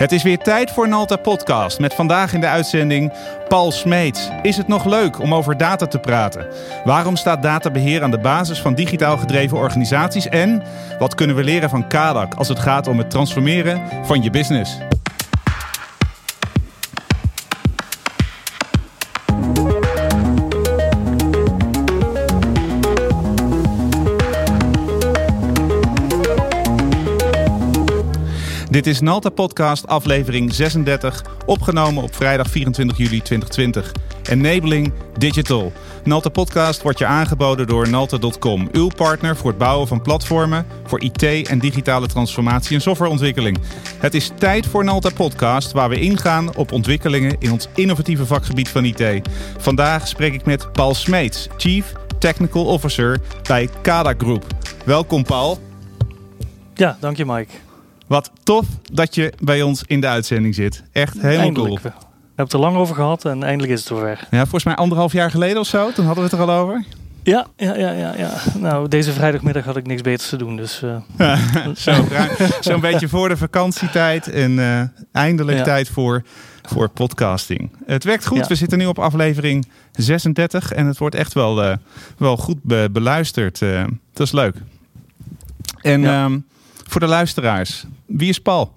Het is weer tijd voor Nalta Podcast met vandaag in de uitzending Paul Smeets. Is het nog leuk om over data te praten? Waarom staat databeheer aan de basis van digitaal gedreven organisaties? En wat kunnen we leren van Kadak als het gaat om het transformeren van je business? Dit is Nalta Podcast, aflevering 36, opgenomen op vrijdag 24 juli 2020. Enabling Digital. Nalta Podcast wordt je aangeboden door Nalta.com, uw partner voor het bouwen van platformen voor IT en digitale transformatie en softwareontwikkeling. Het is tijd voor Nalta Podcast, waar we ingaan op ontwikkelingen in ons innovatieve vakgebied van IT. Vandaag spreek ik met Paul Smeets, Chief Technical Officer bij Kada Group. Welkom Paul. Ja, dank je Mike. Wat tof dat je bij ons in de uitzending zit. Echt helemaal eindelijk. cool. We hebben het er lang over gehad en eindelijk is het zover. Ja, volgens mij anderhalf jaar geleden of zo. Toen hadden we het er al over. Ja, ja, ja, ja, ja. Nou, deze vrijdagmiddag had ik niks beters te doen. Dus, uh... Zo'n zo beetje voor de vakantietijd en uh, eindelijk Ja. tijd voor, voor podcasting. Het werkt goed. Ja. We zitten nu op aflevering 36 en het wordt echt wel, eh, wel goed be- beluisterd. Eh, dat is leuk. En Ja. Voor de luisteraars, wie is Paul?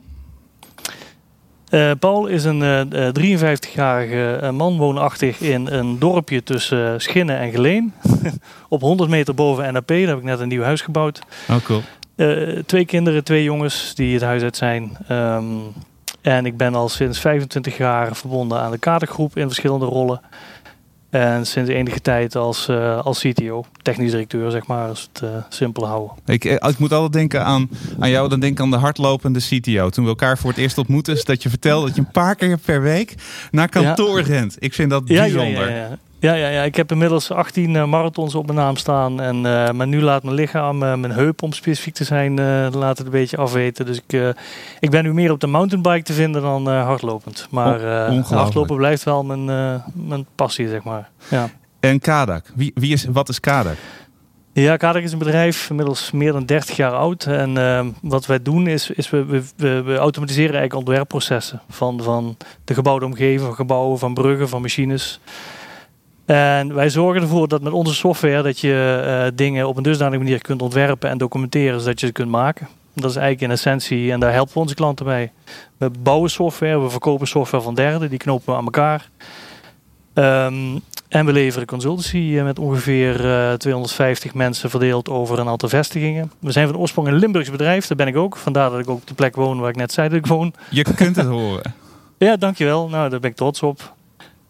Eh, Paul is een eh, eh, 53-jarige eh, man, woonachtig in een dorpje tussen Schinnen en Geleen. Op 100 meter boven NAP, daar heb ik net een nieuw huis gebouwd. Oh, cool. Twee kinderen, twee jongens die het huis uit zijn. Ehm, en ik ben al sinds 25 jaar verbonden aan de kadergroep in verschillende rollen. En sinds enige tijd als, eh, als CTO, technisch directeur, zeg maar, als het eh, simpel houden. Ik, eh, ik moet altijd denken aan, aan jou, dan denk ik aan de hardlopende CTO. Toen we elkaar voor het eerst ontmoetten, is dat je vertelde dat je een paar keer per week naar kantoor rent. Ik vind dat bijzonder. ja, ja. Ja, ja, ja, ik heb inmiddels 18 eh, marathons op mijn naam staan. En, eh, maar nu laat mijn lichaam, eh, mijn heup om specifiek te zijn, laat het een beetje afweten. Dus ik, ik ben nu meer op de mountainbike te vinden dan hardlopend. Maar hardlopen blijft wel mijn, mijn passie, zeg maar. Ja. En Kadak, wie, wie is, wat is Kadak? Ja, Kadak is een bedrijf, inmiddels meer dan 30 jaar oud. En ehm, wat wij doen is, is we, we, we, we automatiseren eigenlijk ontwerpprocessen. Van, van de gebouwde omgeving, van gebouwen, van bruggen, van machines. En wij zorgen ervoor dat met onze software dat je eh, dingen op een dusdanige manier kunt ontwerpen en documenteren zodat je ze kunt maken. Dat is eigenlijk in essentie, en daar helpen we onze klanten bij. We bouwen software, we verkopen software van derden, die knopen we aan elkaar. Ehm, en we leveren consultancy eh, met ongeveer eh, 250 mensen verdeeld over een aantal vestigingen. We zijn van oorsprong een Limburgs bedrijf, daar ben ik ook. Vandaar dat ik ook op de plek woon waar ik net zei dat ik woon. Je kunt het horen. Ja, dankjewel. Nou, daar ben ik trots op.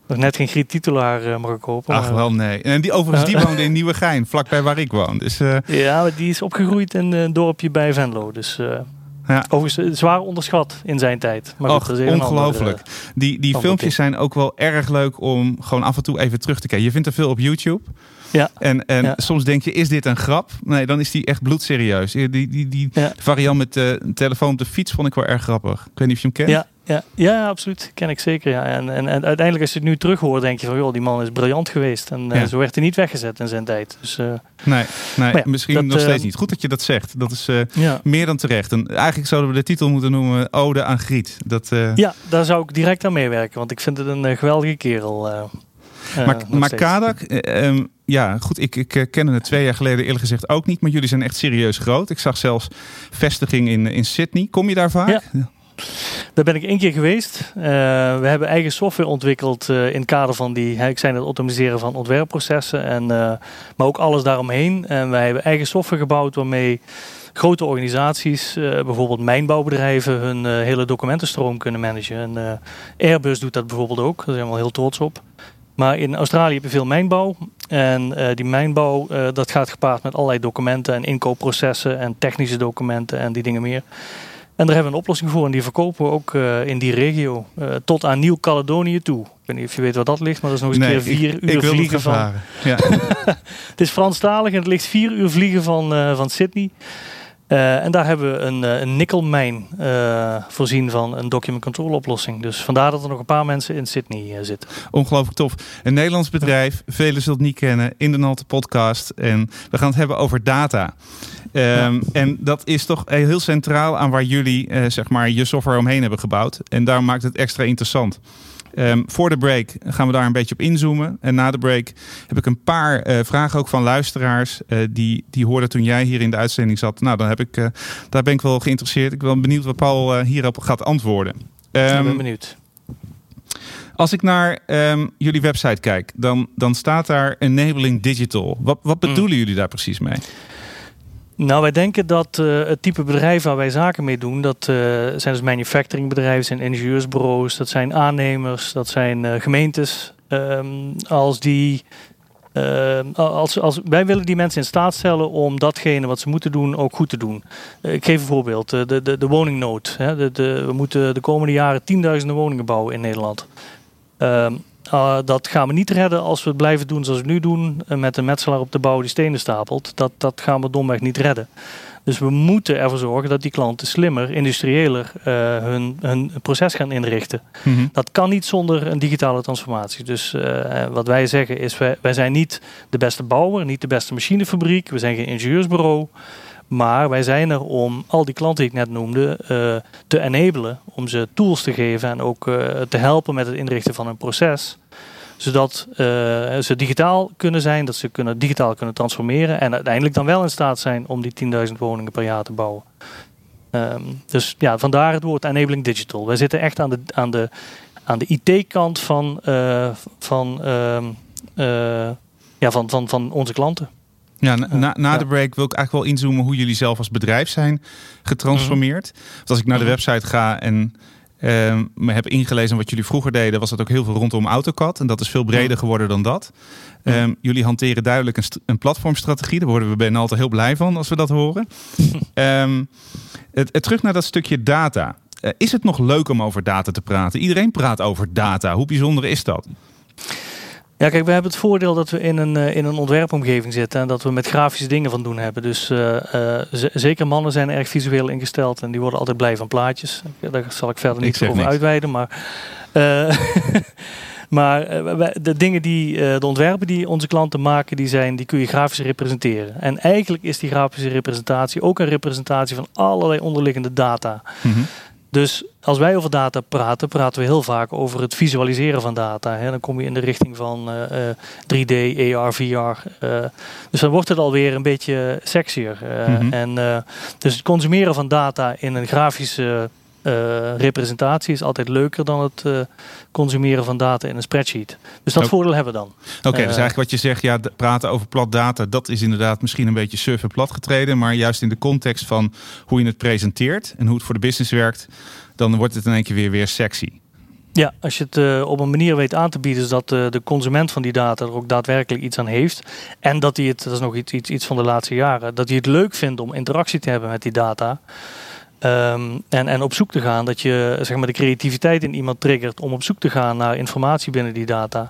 Nog net geen Griet titulaar eh, mag ik hopen. Ach maar- wel, nee. En die, overigens, die woonde in Nieuwegein, vlakbij waar ik woon. Dus eh, Ja, maar die is opgegroeid in een dorpje bij Venlo. Dus eh Ja. overigens eh, zwaar onderschat in zijn tijd. Maar Och, ongelooflijk. eh, die, die filmpjes zijn ook wel erg leuk om gewoon af en toe even terug te kijken. Je vindt er veel op YouTube. Ja. En, en Ja. soms denk je, is dit een grap? Nee, dan is die echt bloedserieus. Die, die, die, die Ja. variant met de telefoon op de fiets vond ik wel erg grappig. Ik weet niet of je hem kent. Ja, ja, ja, absoluut. Ken ik zeker. Ja. En, en, en uiteindelijk als je het nu terug hoort, denk je van... joh, die man is briljant geweest. En eh, zo werd hij niet weggezet in zijn tijd. Dus eh, Nee, nee ja, misschien dat, nog steeds eh, niet. Goed dat je dat zegt. Dat is ja. meer dan terecht. En eigenlijk zouden we de titel moeten noemen Ode aan Griet. Dat, ja, daar zou ik direct aan meewerken. Want ik vind het een geweldige kerel. Maar, maar steeds. Kadak, eh, ehm, ja goed, ik, ik kende het twee jaar geleden eerlijk gezegd ook niet. Maar jullie zijn echt serieus groot. Ik zag zelfs vestiging in, in Sydney. Kom je daar vaak? Ja. Daar ben ik één keer geweest. Eh, we hebben eigen software ontwikkeld eh, in het kader van die, hè, ik zei het automatiseren van ontwerpprocessen, en, eh, maar ook alles daaromheen. En wij hebben eigen software gebouwd waarmee grote organisaties, bijvoorbeeld mijnbouwbedrijven, hun hele documentenstroom kunnen managen. En Airbus doet dat bijvoorbeeld ook, daar zijn we wel heel trots op. Maar in Australië heb je veel mijnbouw. En die mijnbouw, dat gaat gepaard met allerlei documenten en inkoopprocessen en technische documenten en die dingen meer. En daar hebben we een oplossing voor en die verkopen we ook eh, in die regio. eh, tot aan Nieuw-Caledonië toe. Ik weet niet of je weet waar dat ligt, maar dat is nog eens een keer vier ik, uur ik wil vliegen van. Ja. Het is Franstalig en het ligt vier uur vliegen van, eh, van Sydney. En daar hebben we een, een nikkelmijn voorzien van een document control oplossing. Dus vandaar dat er nog een paar mensen in Sydney zitten. Ongelooflijk tof. Een Nederlands bedrijf, velen zullen het niet kennen, in de Nalte podcast. En we gaan het hebben over data. Um, En dat is toch heel centraal aan waar jullie zeg maar je software omheen hebben gebouwd. En daarom maakt het extra interessant. Um, voor de break gaan we daar een beetje op inzoomen. En na de break heb ik een paar uh, vragen ook van luisteraars. Uh, die, die hoorden toen jij hier in de uitzending zat. Nou, dan heb ik, uh, daar ben ik wel geïnteresseerd. Ik ben benieuwd wat Paul hierop gaat antwoorden. Um, ik ben ehm, benieuwd. Als ik naar um, jullie website kijk, dan, dan staat daar Enabling Digital. Wat, wat mm. bedoelen mm. jullie daar precies mee? Nou, wij denken dat uh, het type bedrijf waar wij zaken mee doen, dat uh, zijn dus manufacturingbedrijven, zijn ingenieursbureaus, dat zijn aannemers, dat zijn uh, gemeentes. Um, als die, ehm, als, als, wij willen die mensen in staat stellen om datgene wat ze moeten doen ook goed te doen. ik geef een voorbeeld, de, de, de woningnood. Hè. De, we moeten de komende jaren tienduizenden woningen bouwen in Nederland. Um, uh, dat gaan we niet redden als we het blijven doen zoals we nu doen. Uh, met een metselaar op de bouw die stenen stapelt. Dat, dat gaan we domweg niet redden. Dus we moeten ervoor zorgen dat die klanten slimmer, industriëler uh, hun, hun proces gaan inrichten. Mm -hmm. Dat kan niet zonder een digitale transformatie. Dus wat wij zeggen is, wij, wij zijn niet de beste bouwer, niet de beste machinefabriek. We zijn geen ingenieursbureau. Maar wij zijn er om al die klanten die ik net noemde uh, te enablen, om ze tools te geven en ook uh, te helpen met het inrichten van een proces. Zodat uh, ze digitaal kunnen zijn, dat ze kunnen, digitaal kunnen transformeren en uiteindelijk dan wel in staat zijn om die 10.000 woningen per jaar te bouwen. Um, dus ja, vandaar het woord enabling digital. Wij zitten echt aan de, aan de, aan de IT-kant van, van, uh, ja, van, van, van onze klanten. Ja, na, na de break wil ik eigenlijk wel inzoomen hoe jullie zelf als bedrijf zijn getransformeerd. Want als ik naar de mhm. website ga en uh, me heb ingelezen wat jullie vroeger deden, was dat ook heel veel rondom AutoCAD. En dat is veel breder geworden dan dat. Um, jullie hanteren duidelijk een, een, platformstrategie. Daar worden we bij altijd heel blij van als we dat horen. um, het, het, terug naar dat stukje data. Uh, is het nog leuk om over data te praten? Iedereen praat over data. Hoe bijzonder is dat? Ja, kijk, we hebben het voordeel dat we in een, uh, in een ontwerpomgeving zitten en dat we met grafische dingen van doen hebben. Dus uh, uh, zeker mannen zijn erg visueel ingesteld en die worden altijd blij van plaatjes. Daar zal ik verder niet over uitweiden, maar. maar de dingen die, de ontwerpen die onze klanten maken, die, zijn, die kun je grafisch representeren. En eigenlijk is die grafische representatie ook een representatie van allerlei onderliggende data. Mm -hmm. Dus als wij over data praten, praten we heel vaak over het visualiseren van data. Hè. Dan kom je in de richting van uh, 3D, AR, VR. Uh, dus dan wordt het alweer een beetje sexier. Mm -hmm. En dus het consumeren van data in een grafische uh, representatie is altijd leuker dan het uh, consumeren van data in een spreadsheet. Dus dat voordeel hebben we dan. Oké, okay, dus eigenlijk wat je zegt, ja, praten over plat data, dat is inderdaad misschien een beetje surf en plat getreden. Maar juist in de context van hoe je het presenteert en hoe het voor de business werkt, dan wordt het in één keer weer, weer sexy. Ja, als je het uh, op een manier weet aan te bieden, zodat uh, de consument van die data er ook daadwerkelijk iets aan heeft. En dat hij het, dat is nog iets, iets, iets van de laatste jaren, dat hij het leuk vindt om interactie te hebben met die data. Um, en, en op zoek te gaan, dat je zeg maar, de creativiteit in iemand triggert om op zoek te gaan naar informatie binnen die data.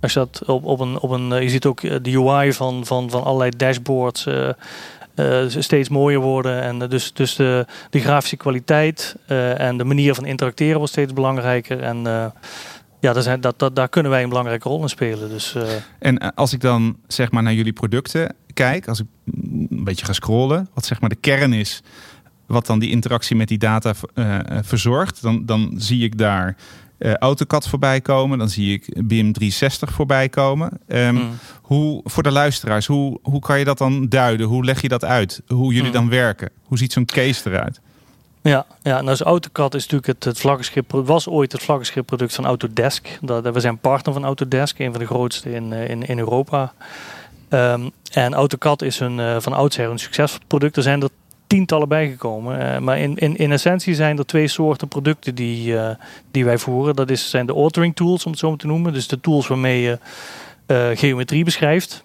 Als je dat op, op een, op een, je ziet ook de UI van, van, van allerlei dashboards uh, steeds mooier worden. En dus, dus de, de grafische kwaliteit en de manier van interacteren wordt steeds belangrijker. En ja, daar, zijn, dat, dat, daar kunnen wij een belangrijke rol in spelen. Dus, En als ik dan zeg maar naar jullie producten kijk, als ik een beetje ga scrollen, wat zeg maar de kern is wat dan die interactie met die data uh, verzorgt, dan, dan zie ik daar uh, AutoCAD voorbij komen. Dan zie ik BIM 360 voorbij komen. Um, mm. hoe, voor de luisteraars, hoe, hoe kan je dat dan duiden? Hoe leg je dat uit? Hoe jullie mm. dan werken? Hoe ziet zo'n case eruit? Ja, ja nou, dus AutoCAD is natuurlijk het, het vlaggenschip, was ooit het vlaggenschipproduct van Autodesk. Dat, we zijn partner van Autodesk, een van de grootste in, in, in Europa. Um, en AutoCAD is een, uh, van oudsher een succesvol product. Er zijn er tientallen bijgekomen. Uh, maar in, in, in essentie zijn er twee soorten producten die, uh, die wij voeren. Dat is, zijn de authoring tools, om het zo te noemen. Dus de tools waarmee je uh, geometrie beschrijft.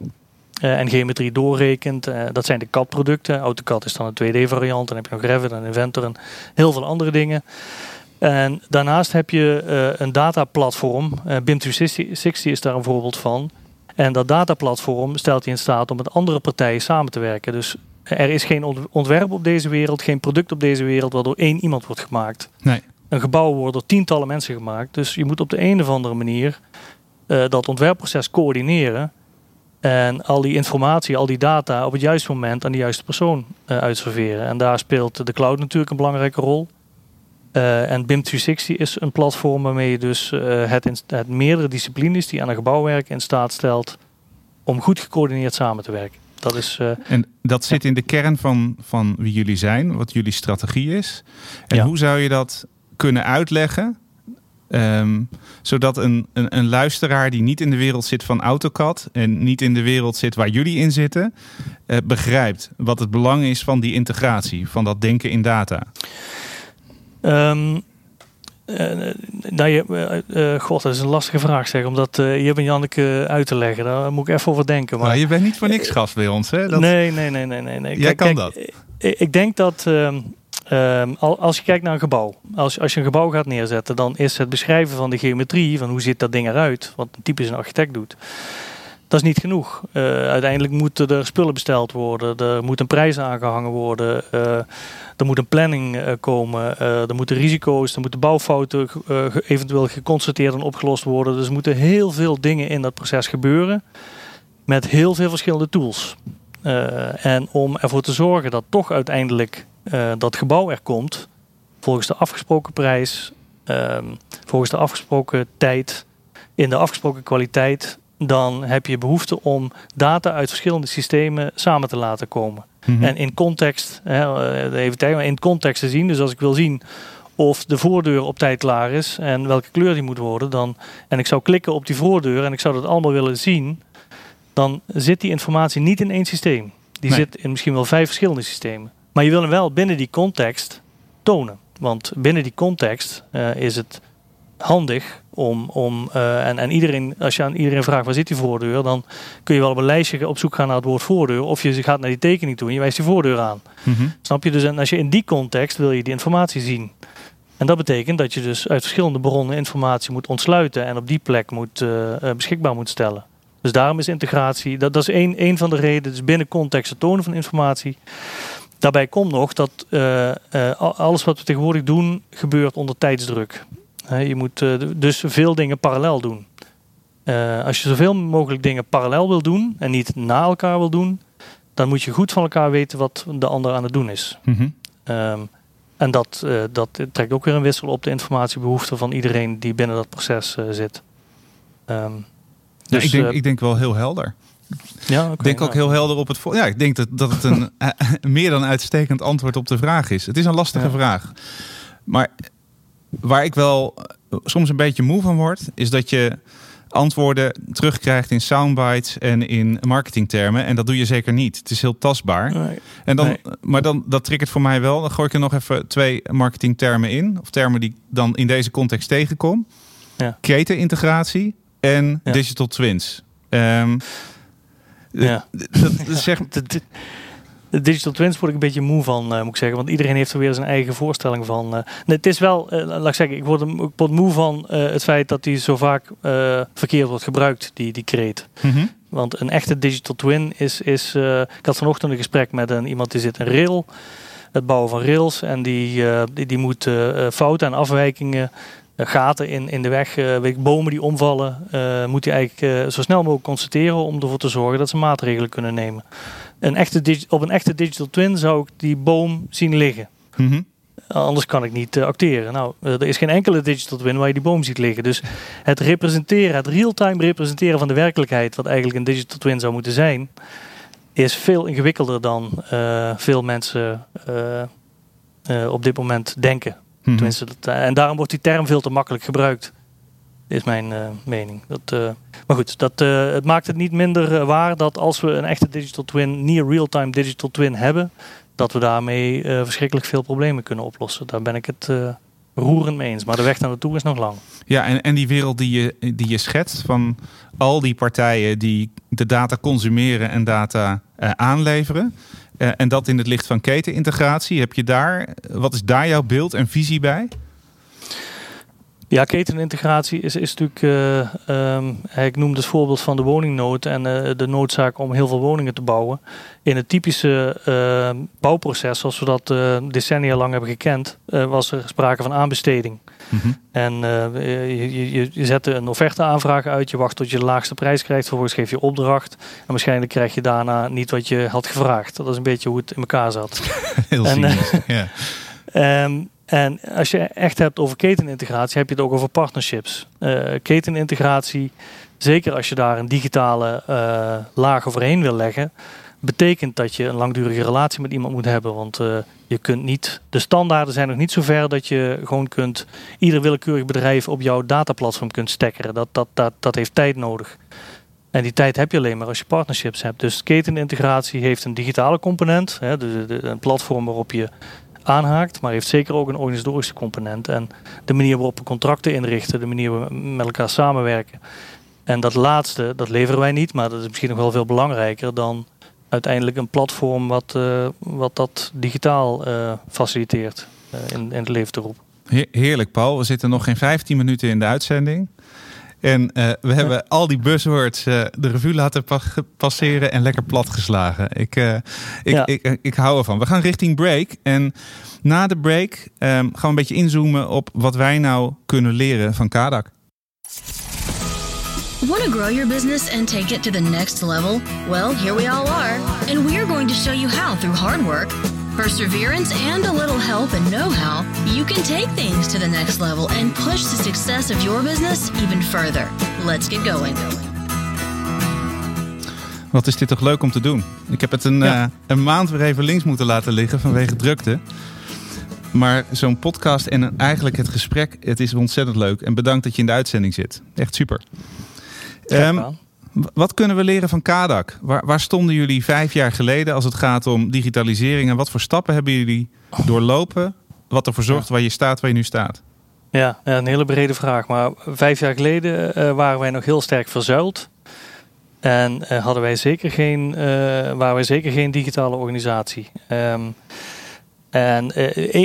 en geometrie doorrekent. dat zijn de CAD-producten. AutoCAD is dan een 2D-variant. Dan heb je nog Revit en Inventor en heel veel andere dingen. En daarnaast heb je een dataplatform. BIM 360 is daar een voorbeeld van. En dat dataplatform stelt je in staat om met andere partijen samen te werken. Dus er is geen ontwerp op deze wereld, geen product op deze wereld waardoor één iemand wordt gemaakt. Nee. Een gebouw wordt door tientallen mensen gemaakt. Dus je moet op de een of andere manier uh, dat ontwerpproces coördineren. En al die informatie, al die data op het juiste moment aan de juiste persoon uh, uitserveren. En daar speelt de cloud natuurlijk een belangrijke rol. Uh, en BIM 360 is een platform waarmee je dus het, in, het meerdere disciplines die aan een gebouw werken in staat stelt om goed gecoördineerd samen te werken. Dat is, uh, en dat zit in de kern van, van wie jullie zijn, wat jullie strategie is. En ja. hoe zou je dat kunnen uitleggen? Um, zodat een, een, een, luisteraar die niet in de wereld zit van AutoCAD en niet in de wereld zit waar jullie in zitten, uh, begrijpt wat het belang is van die integratie, van dat denken in data. Um, uh, nou, je, uh, god, dat is een lastige vraag zeg, omdat uh, je een Janneke uit te leggen. Daar moet ik even over denken. Maar nou, je bent niet voor niks gast bij ons, hè? Dat... Nee, nee, nee, nee, nee. Jij kijk, kan dat. Ik, ik denk dat ehm, ehm, als je kijkt naar een gebouw, als, als je een gebouw gaat neerzetten, dan is het beschrijven van de geometrie, van hoe ziet dat ding eruit, wat een typisch een architect doet. Dat is niet genoeg. uiteindelijk moeten er spullen besteld worden, er moet een prijs aangehangen worden. Er moet een planning uh, komen, er moeten risico's, er moeten bouwfouten eventueel geconstateerd en opgelost worden. Dus er moeten heel veel dingen in dat proces gebeuren met heel veel verschillende tools. en om ervoor te zorgen dat toch uiteindelijk dat gebouw er komt, volgens de afgesproken prijs, ehm, volgens de afgesproken tijd, in de afgesproken kwaliteit, dan heb je behoefte om data uit verschillende systemen samen te laten komen. Mhm. En in context, hè, eh, even tijd, maar in context te zien. Dus als ik wil zien of de voordeur op tijd klaar is en welke kleur die moet worden, dan, en ik zou klikken op die voordeur en ik zou dat allemaal willen zien, dan zit die informatie niet in één systeem. Die zit in misschien wel vijf verschillende systemen. Maar je wil hem wel binnen die context tonen. Want binnen die context uh, is het handig om, om uh, en, en iedereen, als je aan iedereen vraagt waar zit die voordeur, dan kun je wel op een lijstje op zoek gaan naar het woord voordeur. Of je gaat naar die tekening toe en je wijst die voordeur aan. Mhm. Snap je? Dus en als je in die context wil je die informatie zien. En dat betekent dat je dus uit verschillende bronnen informatie moet ontsluiten en op die plek moet, uh, beschikbaar moet stellen. Dus daarom is integratie, dat, dat is één, één van de redenen, dus binnen context het tonen van informatie. Daarbij komt nog dat uh, alles wat we tegenwoordig doen gebeurt onder tijdsdruk je moet eh, dus veel dingen parallel doen. Uh, als je zoveel mogelijk dingen parallel wil doen en niet na elkaar wil doen, dan moet je goed van elkaar weten wat de ander aan het doen is. Mm um, en dat, uh, dat trekt ook weer een wissel op de informatiebehoeften van iedereen die binnen dat proces uh, zit. Um, dus, ja, ik, denk, ik denk wel heel helder. Ja, okay, ik denk ook heel helder op het. Ja, ik denk dat, dat het een meer dan uitstekend antwoord op de vraag is. Het is een lastige ja. vraag. Maar Waar ik wel eh, soms een beetje moe van word, is dat je antwoorden terugkrijgt in soundbites en in marketingtermen. En dat doe je zeker niet. Het is heel tastbaar. Nee. En dan, Maar dan, dat triggert voor mij wel. Dan gooi ik er nog even twee marketingtermen in. Of termen die ik dan in deze context tegenkom. Ja. Ketenintegratie en ja. digital twins. Um, ja. Dat, dat zegt de digital twins word ik een beetje moe van, uh, moet ik zeggen. Want iedereen heeft er weer zijn eigen voorstelling van. Nee, het is wel, uh, laat ik zeggen, ik word, ik word moe van het feit dat die zo vaak verkeerd wordt gebruikt, die, die. Mm -hmm. Want een echte digital twin is, is ik had vanochtend een gesprek met een, iemand die zit in rail, het bouwen van rails. En die, die, die moet fouten en afwijkingen gaten in, in de weg, uh, bomen die omvallen, uh, moet hij eigenlijk zo snel mogelijk constateren om ervoor te zorgen dat ze maatregelen kunnen nemen een echte op een echte digital twin zou ik die boom zien liggen. Mhm. Anders kan ik niet acteren. Nou, er is geen enkele digital twin waar je die boom ziet liggen. Dus het representeren, het real-time representeren van de werkelijkheid, wat eigenlijk een digital twin zou moeten zijn, is veel ingewikkelder dan uh, veel mensen op dit moment denken. Mhm. Tenminste, dat, en daarom wordt die term veel te makkelijk gebruikt is mijn uh, mening. Dat, uh, maar goed, dat, uh, het maakt het niet minder waar dat als we een echte digital twin, near real-time digital twin hebben, dat we daarmee verschrikkelijk veel problemen kunnen oplossen. Daar ben ik het roerend mee eens. Maar de weg naar naartoe is nog lang. Ja, en, en die wereld die je, die je schetst van al die partijen die de data consumeren en data aanleveren. En dat in het licht van ketenintegratie. Heb je daar, wat is daar jouw beeld en visie bij? Ja, ketenintegratie is, is natuurlijk, uh, um, ik noemde het voorbeeld van de woningnood en uh, de noodzaak om heel veel woningen te bouwen. In het typische uh, bouwproces, zoals we dat decennia lang hebben gekend, was er sprake van aanbesteding. Mm -hmm. En je, je, je zette een offerteaanvraag uit, je wacht tot je de laagste prijs krijgt, vervolgens geef je opdracht. En waarschijnlijk krijg je daarna niet wat je had gevraagd. Dat is een beetje hoe het in elkaar zat. heel en, ja. Um, En als je echt hebt over ketenintegratie, heb je het ook over partnerships. Uh, ketenintegratie, zeker als je daar een digitale uh, laag overheen wil leggen, betekent dat je een langdurige relatie met iemand moet hebben. Want uh, je kunt niet, de standaarden zijn nog niet zo ver dat je gewoon kunt, ieder willekeurig bedrijf op jouw dataplatform kunt stekkeren. Dat, dat, dat, dat heeft tijd nodig. En die tijd heb je alleen maar als je partnerships hebt. Dus ketenintegratie heeft een digitale component, hè, een platform waarop je aanhaakt, maar heeft zeker ook een organisatorische component. En de manier waarop we contracten inrichten, de manier waarop we met elkaar samenwerken. En dat laatste, dat leveren wij niet, maar dat is misschien nog wel veel belangrijker dan uiteindelijk een platform wat, uh, wat dat digitaal uh, faciliteert uh, in, in het leven te roepen. Heerlijk, Paul. We zitten nog geen 15 minuten in de uitzending. En uh, we hebben al die buzzwords uh, de revue laten pa passeren en lekker platgeslagen. Ik, uh, ik, ja. ik, ik, ik, hou ervan. We gaan richting break. En na de break um, gaan we een beetje inzoomen op wat wij nou kunnen leren van Kadak. Want to grow your business and take it to the next level? Well, here we all are. And we're going to show you how through hard work perseverance, and a little help and know how, you can take things to the next level and push the success of your business even further. Let's get going. Wat is dit toch leuk om te doen? Ik heb het een, ja. uh, een maand weer even links moeten laten liggen vanwege drukte. Maar zo'n podcast en eigenlijk het gesprek, het is ontzettend leuk. En bedankt dat je in de uitzending zit. Echt super. Um, wat kunnen we leren van Kadak? Waar, waar, stonden jullie vijf jaar geleden als het gaat om digitalisering? En wat voor stappen hebben jullie doorlopen? Wat ervoor zorgt waar je staat waar je nu staat? Ja, een hele brede vraag. Maar vijf jaar geleden uh, waren wij nog heel sterk verzuild. En uh, hadden wij zeker geen, uh, waren wij zeker geen digitale organisatie. Um, en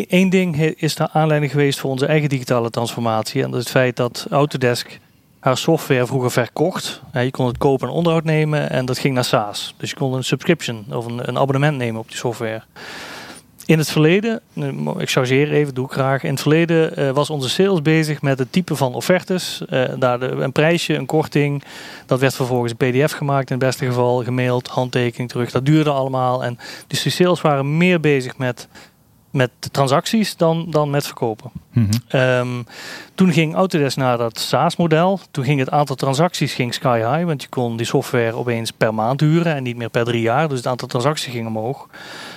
één ding is de aanleiding geweest voor onze eigen digitale transformatie. En dat is het feit dat Autodesk haar software vroeger verkocht. je kon het kopen en onderhoud nemen en dat ging naar SaaS. Dus je kon een subscription of een, een abonnement nemen op die software. In het verleden, ik chargeer even, doe ik graag. In het verleden uh, was onze sales bezig met het type van offertes. Uh, daar een prijsje, een korting. Dat werd vervolgens PDF gemaakt in het beste geval, gemaild, handtekening terug. Dat duurde allemaal. En dus de sales waren meer bezig met met transacties dan, dan met verkopen. Mm -hmm. um, toen ging Autodesk naar dat SaaS-model. Toen ging het aantal transacties ging sky high, want je kon die software opeens per maand huren en niet meer per drie jaar. Dus het aantal transacties ging omhoog.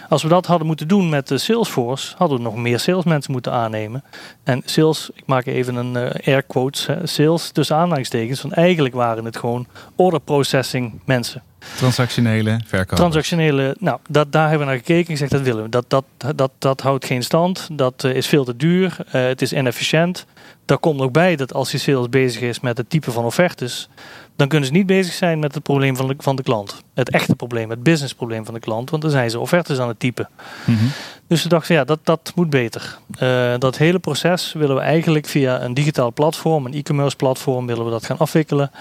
Als we dat hadden moeten doen met de Salesforce, hadden we nog meer salesmensen moeten aannemen. En sales, ik maak even een uh, air quotes, hè, sales tussen aanhalingstekens, want eigenlijk waren het gewoon order processing mensen. Transactionele verkoop. Transactionele, nou, dat, daar hebben we naar gekeken en gezegd dat willen we. Dat, dat, dat, dat houdt geen stand, dat uh, is veel te duur, uh, het is inefficiënt. Daar komt ook bij dat als je sales bezig is met het type van offertes, dan kunnen ze niet bezig zijn met het probleem van de, van de klant. Het echte probleem, het businessprobleem van de klant, want dan zijn ze offertes aan het typen. Mm -hmm. Dus we dachten, ja, dat, dat moet beter. Uh, dat hele proces willen we eigenlijk via een digitaal platform, een e-commerce platform, willen we dat gaan afwikkelen.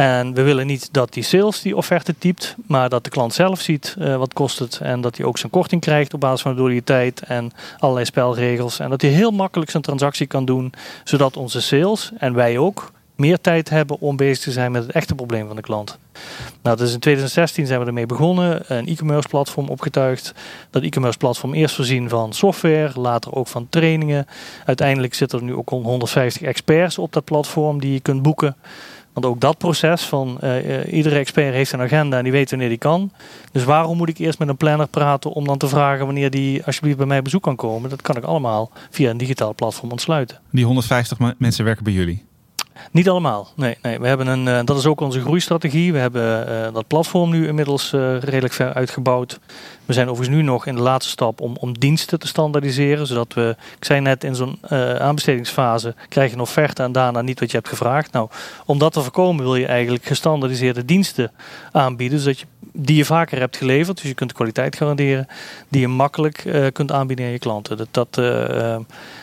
En we willen niet dat die sales die offerte typt, maar dat de klant zelf ziet uh, wat kost het. En dat hij ook zijn korting krijgt op basis van de loyaliteit en allerlei spelregels. En dat hij heel makkelijk zijn transactie kan doen, zodat onze sales en wij ook meer tijd hebben om bezig te zijn met het echte probleem van de klant. Nou, dus in 2016 zijn we ermee begonnen, een e-commerce platform opgetuigd. Dat e-commerce platform eerst voorzien van software, later ook van trainingen. Uiteindelijk zitten er nu ook 150 experts op dat platform die je kunt boeken. Ook dat proces van uh, iedere expert heeft een agenda en die weet wanneer die kan. Dus waarom moet ik eerst met een planner praten om dan te vragen wanneer die alsjeblieft bij mij bezoek kan komen? Dat kan ik allemaal via een digitaal platform ontsluiten. Die 150 mensen werken bij jullie? Niet allemaal. Nee, nee. We hebben een, uh, dat is ook onze groeistrategie. We hebben uh, dat platform nu inmiddels uh, redelijk ver uitgebouwd. We zijn overigens nu nog in de laatste stap om, om diensten te standaardiseren. Zodat we, ik zei net, in zo'n aanbestedingsfase krijg je een offerte en daarna niet wat je hebt gevraagd. Nou, om dat te voorkomen wil je eigenlijk gestandaardiseerde diensten aanbieden. Zodat je die je vaker hebt geleverd, dus je kunt de kwaliteit garanderen, die je makkelijk kunt aanbieden aan je klanten. Dat, dat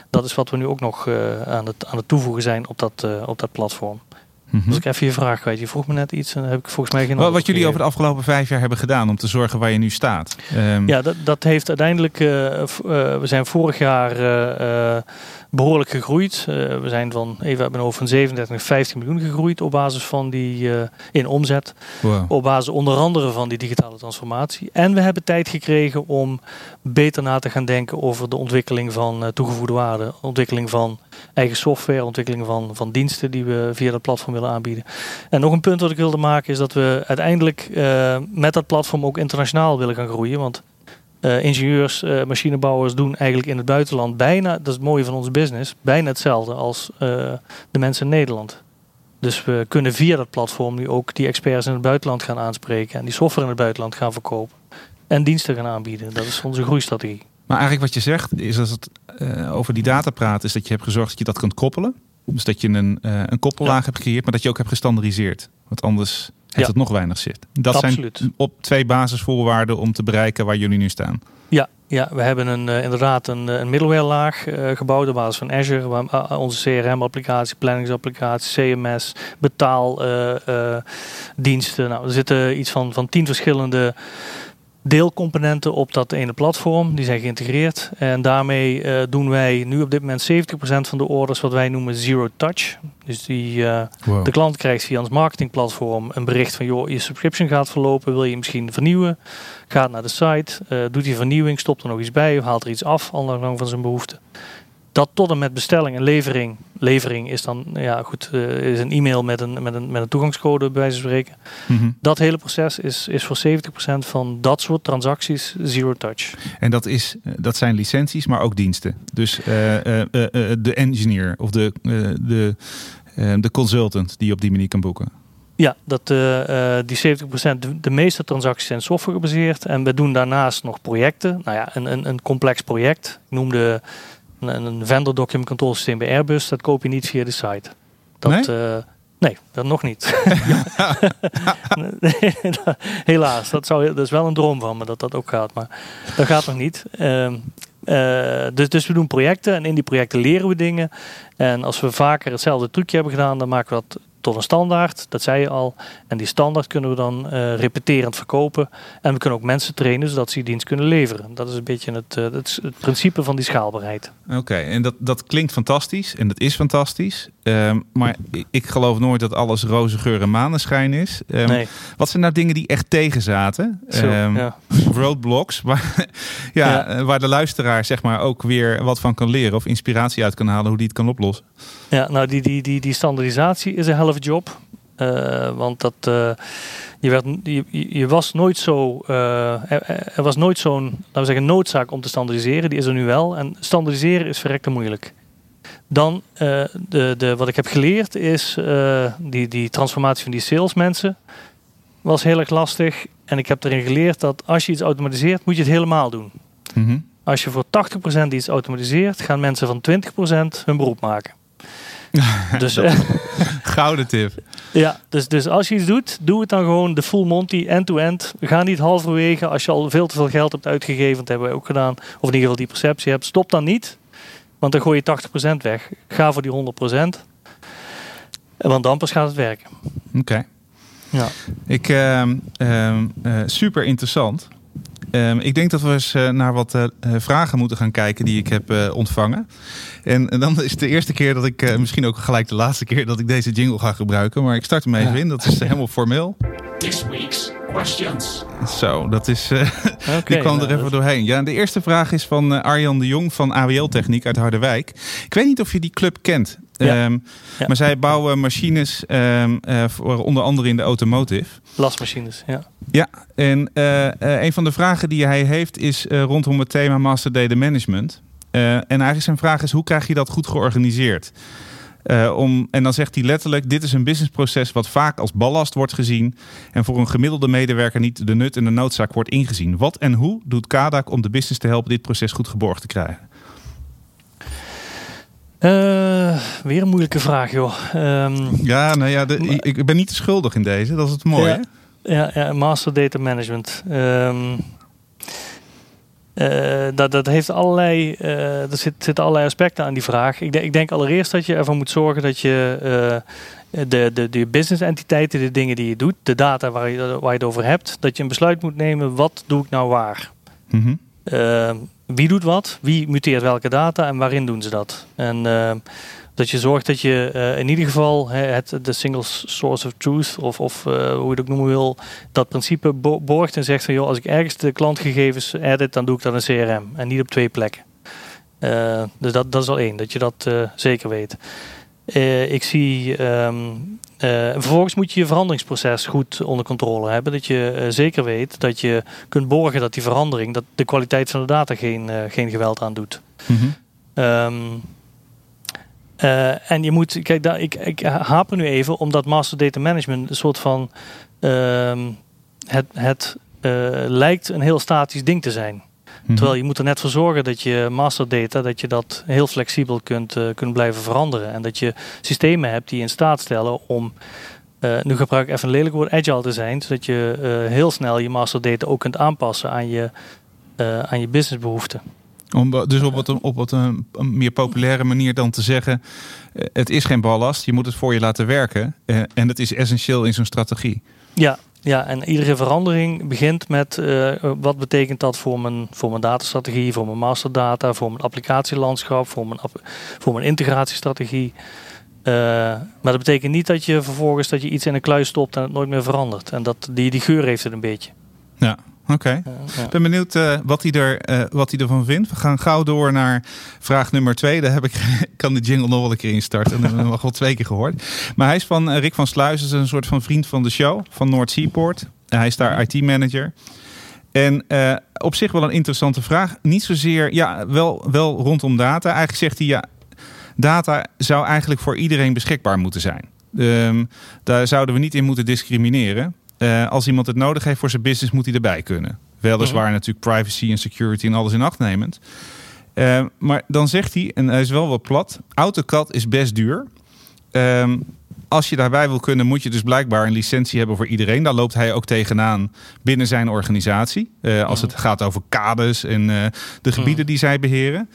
dat is wat we nu ook nog aan, het, aan het toevoegen zijn op dat, op dat platform. Mhm. Dus ik even je vraag kwijt. Je vroeg me net iets en heb ik volgens mij geen Wat, wat jullie over de afgelopen vijf jaar hebben gedaan om te zorgen waar je nu staat. Um... Ja, dat, dat heeft uiteindelijk. Uh, uh, we zijn vorig jaar uh, behoorlijk gegroeid. we zijn van even uit mijn hoofd van 37 naar 15 miljoen gegroeid op basis van die in omzet. Wow. Op basis onder andere van die digitale transformatie. En we hebben tijd gekregen om beter na te gaan denken over de ontwikkeling van toegevoegde waarde, ontwikkeling van eigen software, ontwikkeling van, van diensten die we via dat platform willen aanbieden. En nog een punt wat ik wilde maken is dat we uiteindelijk uh, met dat platform ook internationaal willen gaan groeien. Want uh, ingenieurs, uh, machinebouwers doen eigenlijk in het buitenland bijna, dat is het mooie van onze business, bijna hetzelfde als de mensen in Nederland. Dus we kunnen via dat platform nu ook die experts in het buitenland gaan aanspreken en die software in het buitenland gaan verkopen en diensten gaan aanbieden. Dat is onze groeistrategie. Maar eigenlijk wat je zegt is als het over die data praat, is dat je hebt gezorgd dat je dat kunt koppelen. Dus dat je een, een koppellaag hebt gecreëerd, maar dat je ook hebt gestandardiseerd. Want anders heeft Ja. het nog weinig zit. Dat Absoluut. zijn op twee basisvoorwaarden om te bereiken waar jullie nu staan. Ja, ja we hebben een, uh, inderdaad een, een middleware laag uh, gebouwd op basis van Azure. Waar, uh, onze CRM-applicatie, planningsapplicatie, CMS, betaaldiensten. nou, er zitten iets van, van tien verschillende deelcomponenten op dat ene platform. Die zijn geïntegreerd. En daarmee uh, doen wij nu op dit moment 70% van de orders wat wij noemen zero touch. Dus die, uh, wow. de klant krijgt via ons marketingplatform een bericht van joh, je subscription gaat verlopen, wil je misschien vernieuwen? Gaat naar de site, uh, doet die vernieuwing, stopt er nog iets bij of haalt er iets af, afhankelijk van zijn behoefte. Dat tot en met bestelling en levering. Levering is dan, ja goed, uh, is een e-mail met een, met, een, met een toegangscode bij wijze van spreken. Mm -hmm. Dat hele proces is, is voor 70% van dat soort transacties zero touch. En dat, is, dat zijn licenties, maar ook diensten. Dus uh, uh, de engineer of de, de, de consultant die je op die manier kan boeken. Ja, dat, uh, die 70%, de, de, meeste transacties zijn software gebaseerd. En we doen daarnaast nog projecten. Nou ja, een, een, een complex project. Ik noemde een, een vendor document control systeem bij Airbus. Dat koop je niet via de site. Dat, nee? Uh, nee, dat nog niet. Helaas, dat, zou, dat is wel een droom van me dat dat ook gaat. Maar dat gaat nog niet. Uh, uh, dus, dus we doen projecten en in die projecten leren we dingen. En als we vaker hetzelfde trucje hebben gedaan, dan maken we dat tot een standaard. Dat zei je al. En die standaard kunnen we dan uh, repeterend verkopen. En we kunnen ook mensen trainen zodat ze die dienst kunnen leveren. Dat is een beetje het, uh, het, het principe van die schaalbaarheid. Oké, en dat, dat klinkt fantastisch en dat is fantastisch. Um, maar ik, geloof nooit dat alles roze geur en maneschijn is. Um, nee. Wat zijn nou dingen die echt tegen zaten? Zo, um, ja. Roadblocks, waar, ja, ja. waar de luisteraar zeg maar ook weer wat van kan leren of inspiratie uit kan halen hoe die het kan oplossen. Ja, nou die, die, die, die standaardisatie is een helft job. Uh, want dat, uh, je, werd, je, je, was nooit zo, uh, er, er, was nooit zo'n, laten we zeggen, noodzaak om te standaardiseren. Die is er nu wel. En standaardiseren is verrekte moeilijk. Dan, de, de, wat ik heb geleerd is, die, die transformatie van die salesmensen was heel erg lastig. En ik heb erin geleerd dat als je iets automatiseert, moet je het helemaal doen. Mm -hmm. Als je voor 80% iets automatiseert, gaan mensen van 20% hun beroep maken. dus, Gouden tip. Ja, dus, dus als je iets doet, doe het dan gewoon de full Monty, end-to-end. -end. Ga niet halverwege als je al veel te veel geld hebt uitgegeven. Dat hebben wij ook gedaan. Of in ieder geval die perceptie hebt. Stop dan niet, want dan gooi je 80% weg. Ga voor die 100%. Want dan pas gaat het werken. Oké. Okay. Ja. Ik, uh, uh, uh, super interessant. Um, ik denk dat we eens uh, naar wat uh, vragen moeten gaan kijken die ik heb ontvangen. En, en, dan is het de eerste keer dat ik, misschien ook gelijk de laatste keer dat ik deze jingle ga gebruiken. Maar ik start hem even ja. in, dat is helemaal formeel. This week's questions. Zo, dat is, okay, die kwam nou, er even doorheen. Ja, de eerste vraag is van Arjan de Jong van AWL Techniek uit Harderwijk. Ik weet niet of je die club kent. Ja. Um, ja. Maar zij bouwen machines um, uh, voor onder andere in de automotive. Lasmachines, ja. Ja, en uh, uh, een van de vragen die hij heeft is rondom het thema Master Data Management. en eigenlijk zijn vraag is, hoe krijg je dat goed georganiseerd? Om, en dan zegt hij letterlijk, dit is een businessproces wat vaak als ballast wordt gezien en voor een gemiddelde medewerker niet de nut en de noodzaak wordt ingezien. Wat en hoe doet Kadak om de business te helpen dit proces goed geborgd te krijgen? Uh, weer een moeilijke vraag, joh. Um, ja, nou ja, de, ik, ik ben niet te schuldig in deze. Dat is het mooie. Ja, ja, ja master data management. Um, Uh, dat, dat heeft allerlei, uh, er zit, zitten allerlei aspecten aan die vraag. Ik, de, ik, denk allereerst dat je ervoor moet zorgen dat je uh, de, de, de business entiteiten, de dingen die je doet, de data waar je, waar je het over hebt, dat je een besluit moet nemen, wat doe ik nou waar? Mm -hmm. Wie doet wat? Wie muteert welke data en waarin doen ze dat? En dat je zorgt dat je uh, in ieder geval het, de single source of truth, of, of uh, hoe je het ook noemen wil, dat principe bo borgt en zegt van joh, als ik ergens de klantgegevens edit, dan doe ik dat in CRM en niet op twee plekken. Dus dat, dat is al één, dat je dat zeker weet. Ik zie. Um, vervolgens moet je je veranderingsproces goed onder controle hebben. Dat je zeker weet dat je kunt borgen dat die verandering, dat de kwaliteit van de data geen, geen geweld aan doet. Mm -hmm. um, uh, en je moet, kijk, daar, ik, ik haper nu even, omdat master data management een soort van. Uh, het het lijkt een heel statisch ding te zijn. Mm Terwijl je moet er net voor zorgen dat je master data, dat je dat heel flexibel kunt, uh, kunt blijven veranderen. En dat je systemen hebt die in staat stellen om. nu gebruik ik even een lelijk woord agile te zijn, zodat je heel snel je master data ook kunt aanpassen aan je, aan je businessbehoeften. Om, dus op, wat, op wat een, een, meer populaire manier dan te zeggen: eh, het is geen ballast, je moet het voor je laten werken. Eh, en dat is essentieel in zo'n strategie. Ja, ja, en iedere verandering begint met uh, wat betekent dat voor mijn, voor mijn datastrategie, voor mijn masterdata, voor mijn applicatielandschap, voor mijn, voor mijn integratiestrategie. Uh, maar dat betekent niet dat je vervolgens dat je iets in een kluis stopt en het nooit meer verandert. En dat, die, die geur heeft het een beetje. Ja, Oké. Ik ben benieuwd uh, wat, hij er, uh, wat hij ervan vindt. We gaan gauw door naar vraag nummer twee. Daar heb ik, kan de jingle nog wel een keer instarten. Dat hebben we nog wel twee keer gehoord. Maar hij is van uh, Rick van Sluis. is een soort van vriend van de show. Van Noord Seaport. hij is daar IT-manager. En op zich wel een interessante vraag. Niet zozeer, ja, wel, wel rondom data. Eigenlijk zegt hij, ja, data zou eigenlijk voor iedereen beschikbaar moeten zijn. Um, daar zouden we niet in moeten discrimineren. Uh, als iemand het nodig heeft voor zijn business, moet hij erbij kunnen. Weliswaar mm natuurlijk privacy en security en alles in acht nemend. Uh, maar dan zegt hij, en hij is wel wat plat: AutoCAD is best duur. Uh, als je daarbij wil kunnen, moet je dus blijkbaar een licentie hebben voor iedereen. Daar loopt hij ook tegenaan binnen zijn organisatie. Uh, als het gaat over kades en uh, de gebieden die zij beheren.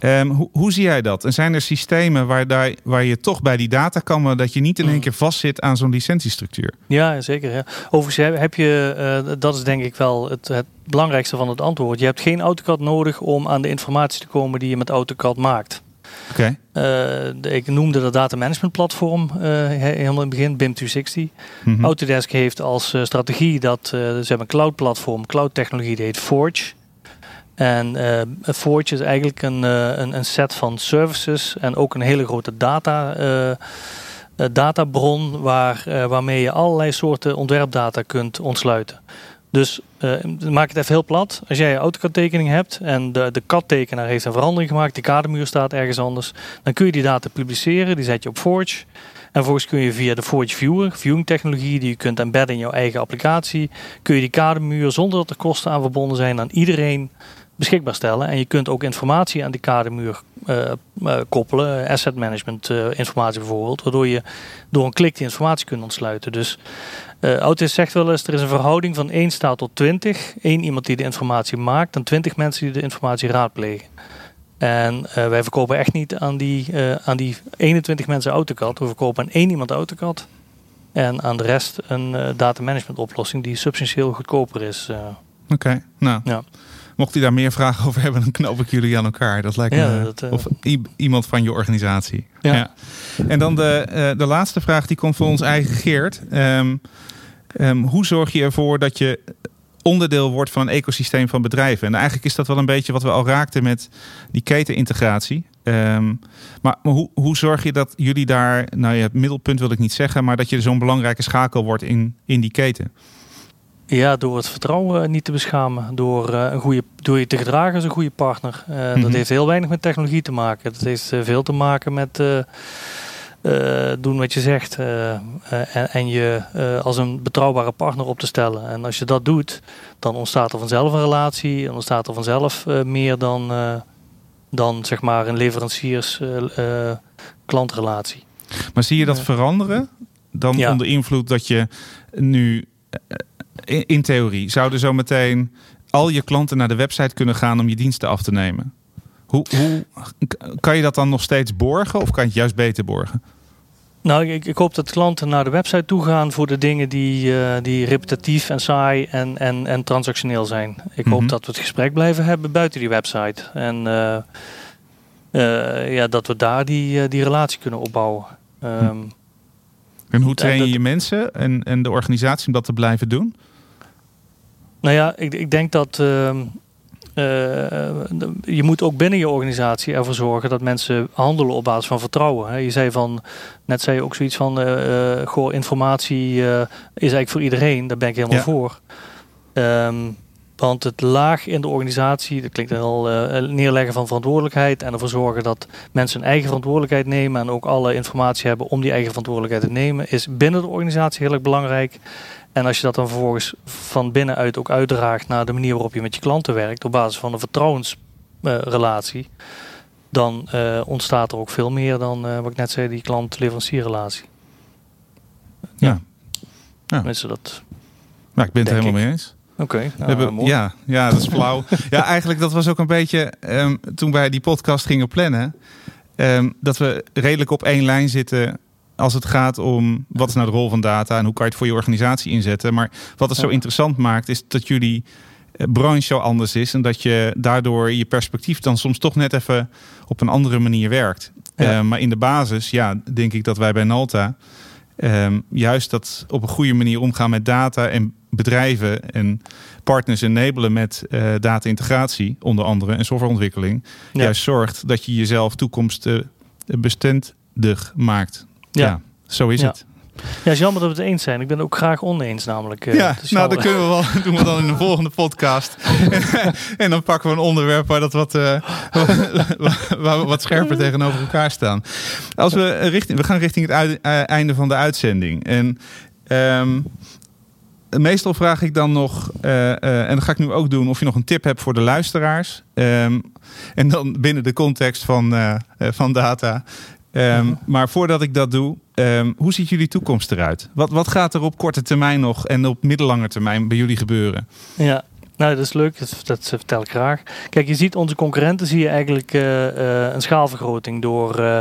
Um, hoe, hoe, zie jij dat? En zijn er systemen waar, daar, waar je toch bij die data kan, dat je niet in één keer vastzit aan zo'n licentiestructuur? Ja, zeker. Ja. Overigens heb je, uh, dat is denk ik wel het, het belangrijkste van het antwoord. Je hebt geen AutoCAD nodig om aan de informatie te komen die je met AutoCAD maakt. Okay. Uh, ik noemde dat data management platform uh, helemaal in het begin, BIM 260. Mm -hmm. Autodesk heeft als uh, strategie dat ze hebben een cloud platform, cloud technologie, die heet Forge. En Forge is eigenlijk een, een, een, set van services en ook een hele grote data, databron waar, waarmee je allerlei soorten ontwerpdata kunt ontsluiten. Dus uh, maak het even heel plat. Als jij je AutoCAD-tekening hebt en de, de CAD-tekenaar heeft een verandering gemaakt, die kadermuur staat ergens anders, dan kun je die data publiceren, die zet je op Forge. En vervolgens kun je via de Forge Viewer, viewing technologie die je kunt embedden in jouw eigen applicatie, kun je die kadermuur zonder dat er kosten aan verbonden zijn aan iedereen beschikbaar stellen. En je kunt ook informatie aan die kadermuur uh, uh, koppelen, asset management uh, informatie bijvoorbeeld, waardoor je door een klik die informatie kunt ontsluiten. Dus uh, Autis zegt wel eens, er is een verhouding van 1 staat tot 20. Eén iemand die de informatie maakt en 20 mensen die de informatie raadplegen. En uh, wij verkopen echt niet aan die, uh, aan die 21 mensen AutoCAD. We verkopen aan één iemand AutoCAD. En aan de rest een data management oplossing die substantieel goedkoper is. Oké, okay, nou. Ja. Mocht u daar meer vragen over hebben, dan knoop ik jullie aan elkaar. Dat lijkt ja, me. Dat, uh... Of iemand van je organisatie. Ja. ja. En dan de, uh, de laatste vraag, die komt van ons eigen Geert. Um, um, hoe zorg je ervoor dat je onderdeel wordt van een ecosysteem van bedrijven? En eigenlijk is dat wel een beetje wat we al raakten met die ketenintegratie. Um, maar, maar hoe, hoe zorg je dat jullie daar, nou ja, het middelpunt wil ik niet zeggen, maar dat je zo'n belangrijke schakel wordt in, in die keten? Ja, door het vertrouwen eh, niet te beschamen. Door, uh, een goede, door je te gedragen als een goede partner. Uh, mm -hmm. Dat mhm. heeft heel weinig met technologie te maken. Dat heeft veel te maken met doen wat je zegt. En, en, je als een betrouwbare partner op te stellen. En als je dat doet, dan ontstaat er vanzelf een relatie. En ontstaat er vanzelf meer dan, dan zeg maar een leveranciers-klantrelatie. maar zie je dat veranderen? Dan onder invloed dat je nu in, in theorie zouden zo meteen al je klanten naar de website kunnen gaan om je diensten af te nemen. Hoe, hoe kan je dat dan nog steeds borgen of kan je het juist beter borgen? Nou, ik, ik hoop dat klanten naar de website toe gaan voor de dingen die, uh, die repetitief en saai en, en, en transactioneel zijn. Ik hoop Mhm. dat we het gesprek blijven hebben buiten die website. En eh, eh, ja, dat we daar die, die relatie kunnen opbouwen. Ehm, En hoe train je je mensen en, en de organisatie om dat te blijven doen? Nou ja, ik, ik denk dat ehm, eh, je moet ook binnen je organisatie ervoor zorgen dat mensen handelen op basis van vertrouwen. Hè. Je zei van, net zei je ook zoiets van, eh, eh, goh, informatie is eigenlijk voor iedereen. Daar ben ik helemaal Ja. voor. Ehm, want het laag in de organisatie, dat klinkt eh, neerleggen van verantwoordelijkheid en ervoor zorgen dat mensen hun eigen verantwoordelijkheid nemen en ook alle informatie hebben om die eigen verantwoordelijkheid te nemen, is binnen de organisatie heel erg belangrijk. En als je dat dan vervolgens van binnenuit ook uitdraagt naar de manier waarop je met je klanten werkt, op basis van een vertrouwensrelatie, dan eh, ontstaat er ook veel meer dan eh, wat ik net zei, die klant-leverancierrelatie. Ja. Ja. Tenminste, dat. Nou, ik ben het helemaal ik. mee eens. Oké, We nou, hebben, ja, ja, dat is flauw. ja, eigenlijk dat was ook een beetje ehm, toen wij die podcast gingen plannen. ehm, dat we redelijk op één lijn zitten als het gaat om wat is nou de rol van data en hoe kan je het voor je organisatie inzetten. Maar wat het zo interessant maakt is dat jullie eh, branche zo anders is en dat je daardoor je perspectief dan soms toch net even op een andere manier werkt. Ja. Eh, maar in de basis, ja, denk ik dat wij bij Nalta ehm, juist dat op een goede manier omgaan met data en bedrijven en partners enabelen met eh data-integratie, onder andere en softwareontwikkeling, Ja. juist zorgt dat je jezelf toekomstbestendig maakt. Ja, Ja. zo is Ja. het. Ja, het is jammer dat we het eens zijn. Ik ben het ook graag oneens namelijk. eh, ja, nou, dat kunnen we wel doen we dan in de volgende podcast. en dan pakken we een onderwerp waar dat wat, eh, waar we wat scherper tegenover elkaar staan. Als we richting, we gaan richting het uit- eh, einde van de uitzending. En ehm, meestal vraag ik dan nog, en dat ga ik nu ook doen, of je nog een tip hebt voor de luisteraars. Ehm, en dan binnen de context van, van data. Ehm. Maar voordat ik dat doe, ehm, hoe ziet jullie toekomst eruit? Wat, wat gaat er op korte termijn nog en op middellange termijn bij jullie gebeuren? Ja, nou dat is leuk. Dat, dat vertel ik graag. Kijk, je ziet onze concurrenten zie je eigenlijk eh, eh, een schaalvergroting door, eh,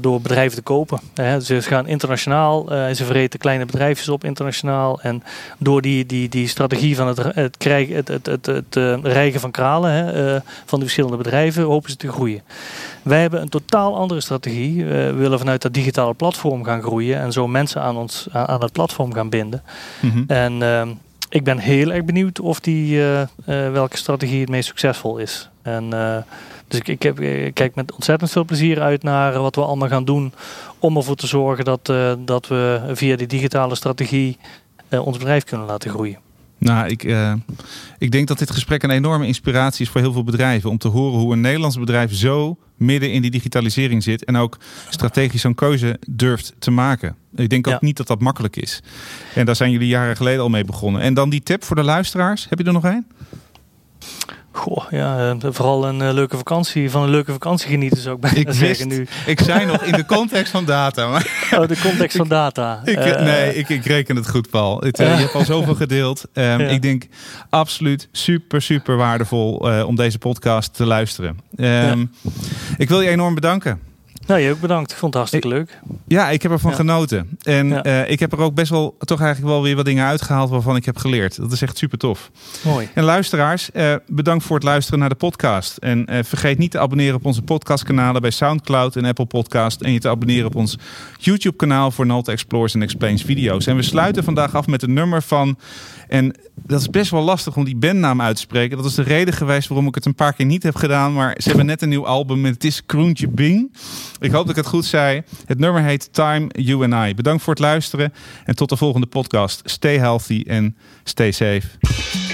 door bedrijven te kopen. Hè. Ze gaan internationaal, eh, ze verreten kleine bedrijfjes op internationaal. En door die, die, die strategie van het, het, krijgen, het, het, het, het eh, rijgen van kralen hè, eh, van de verschillende bedrijven, hopen ze te groeien. Wij hebben een totaal andere strategie. Eh, we willen vanuit dat digitale platform gaan groeien en zo mensen aan, ons, aan, het platform gaan binden. Mhm. En ehm, ik ben heel erg benieuwd of die, eh, eh, welke strategie het meest succesvol is. En, eh, dus ik, ik, heb, ik kijk met ontzettend veel plezier uit naar wat we allemaal gaan doen om ervoor te zorgen dat, eh, dat we via die digitale strategie eh, ons bedrijf kunnen laten groeien. Nou, ik, eh, ik denk dat dit gesprek een enorme inspiratie is voor heel veel bedrijven. Om te horen hoe een Nederlands bedrijf zo midden in die digitalisering zit. En ook strategisch zo'n keuze durft te maken. Ik denk ook Ja. niet dat dat makkelijk is. En daar zijn jullie jaren geleden al mee begonnen. En dan die tip voor de luisteraars. Heb je er nog één? Goh, ja, eh, vooral een eh, leuke vakantie. Van een leuke vakantie genieten zou ik bijna Ik zeggen nu. Ik zei nog in de context van data. Maar Oh, de context van data. ik, Eh, nee, ik, ik reken het goed, Paul. Het, Ja. Je hebt al zoveel gedeeld. Ehm, Ja. Ik denk absoluut super, super waardevol om deze podcast te luisteren. Ehm, Ik wil je enorm bedanken. Nou, je ook bedankt. Ik vond het hartstikke leuk. Ja, ik heb ervan Ja. genoten. En Ja. eh, ik heb er ook best wel toch eigenlijk wel weer wat dingen uitgehaald waarvan ik heb geleerd. Dat is echt super tof. Mooi. En luisteraars, eh, bedankt voor het luisteren naar de podcast. En eh, vergeet niet te abonneren op onze podcastkanalen bij SoundCloud en Apple Podcast. En je te abonneren op ons YouTube kanaal voor Nalta Explores en Explains video's. En we sluiten vandaag af met een nummer van... En dat is best wel lastig om die bandnaam uit te spreken. Dat is de reden geweest waarom ik het een paar keer niet heb gedaan. Maar ze hebben net een nieuw album en het is Kroentje Bing. Ik hoop dat ik het goed zei. Het nummer heet Time, You and I. Bedankt voor het luisteren en tot de volgende podcast. Stay healthy en stay safe.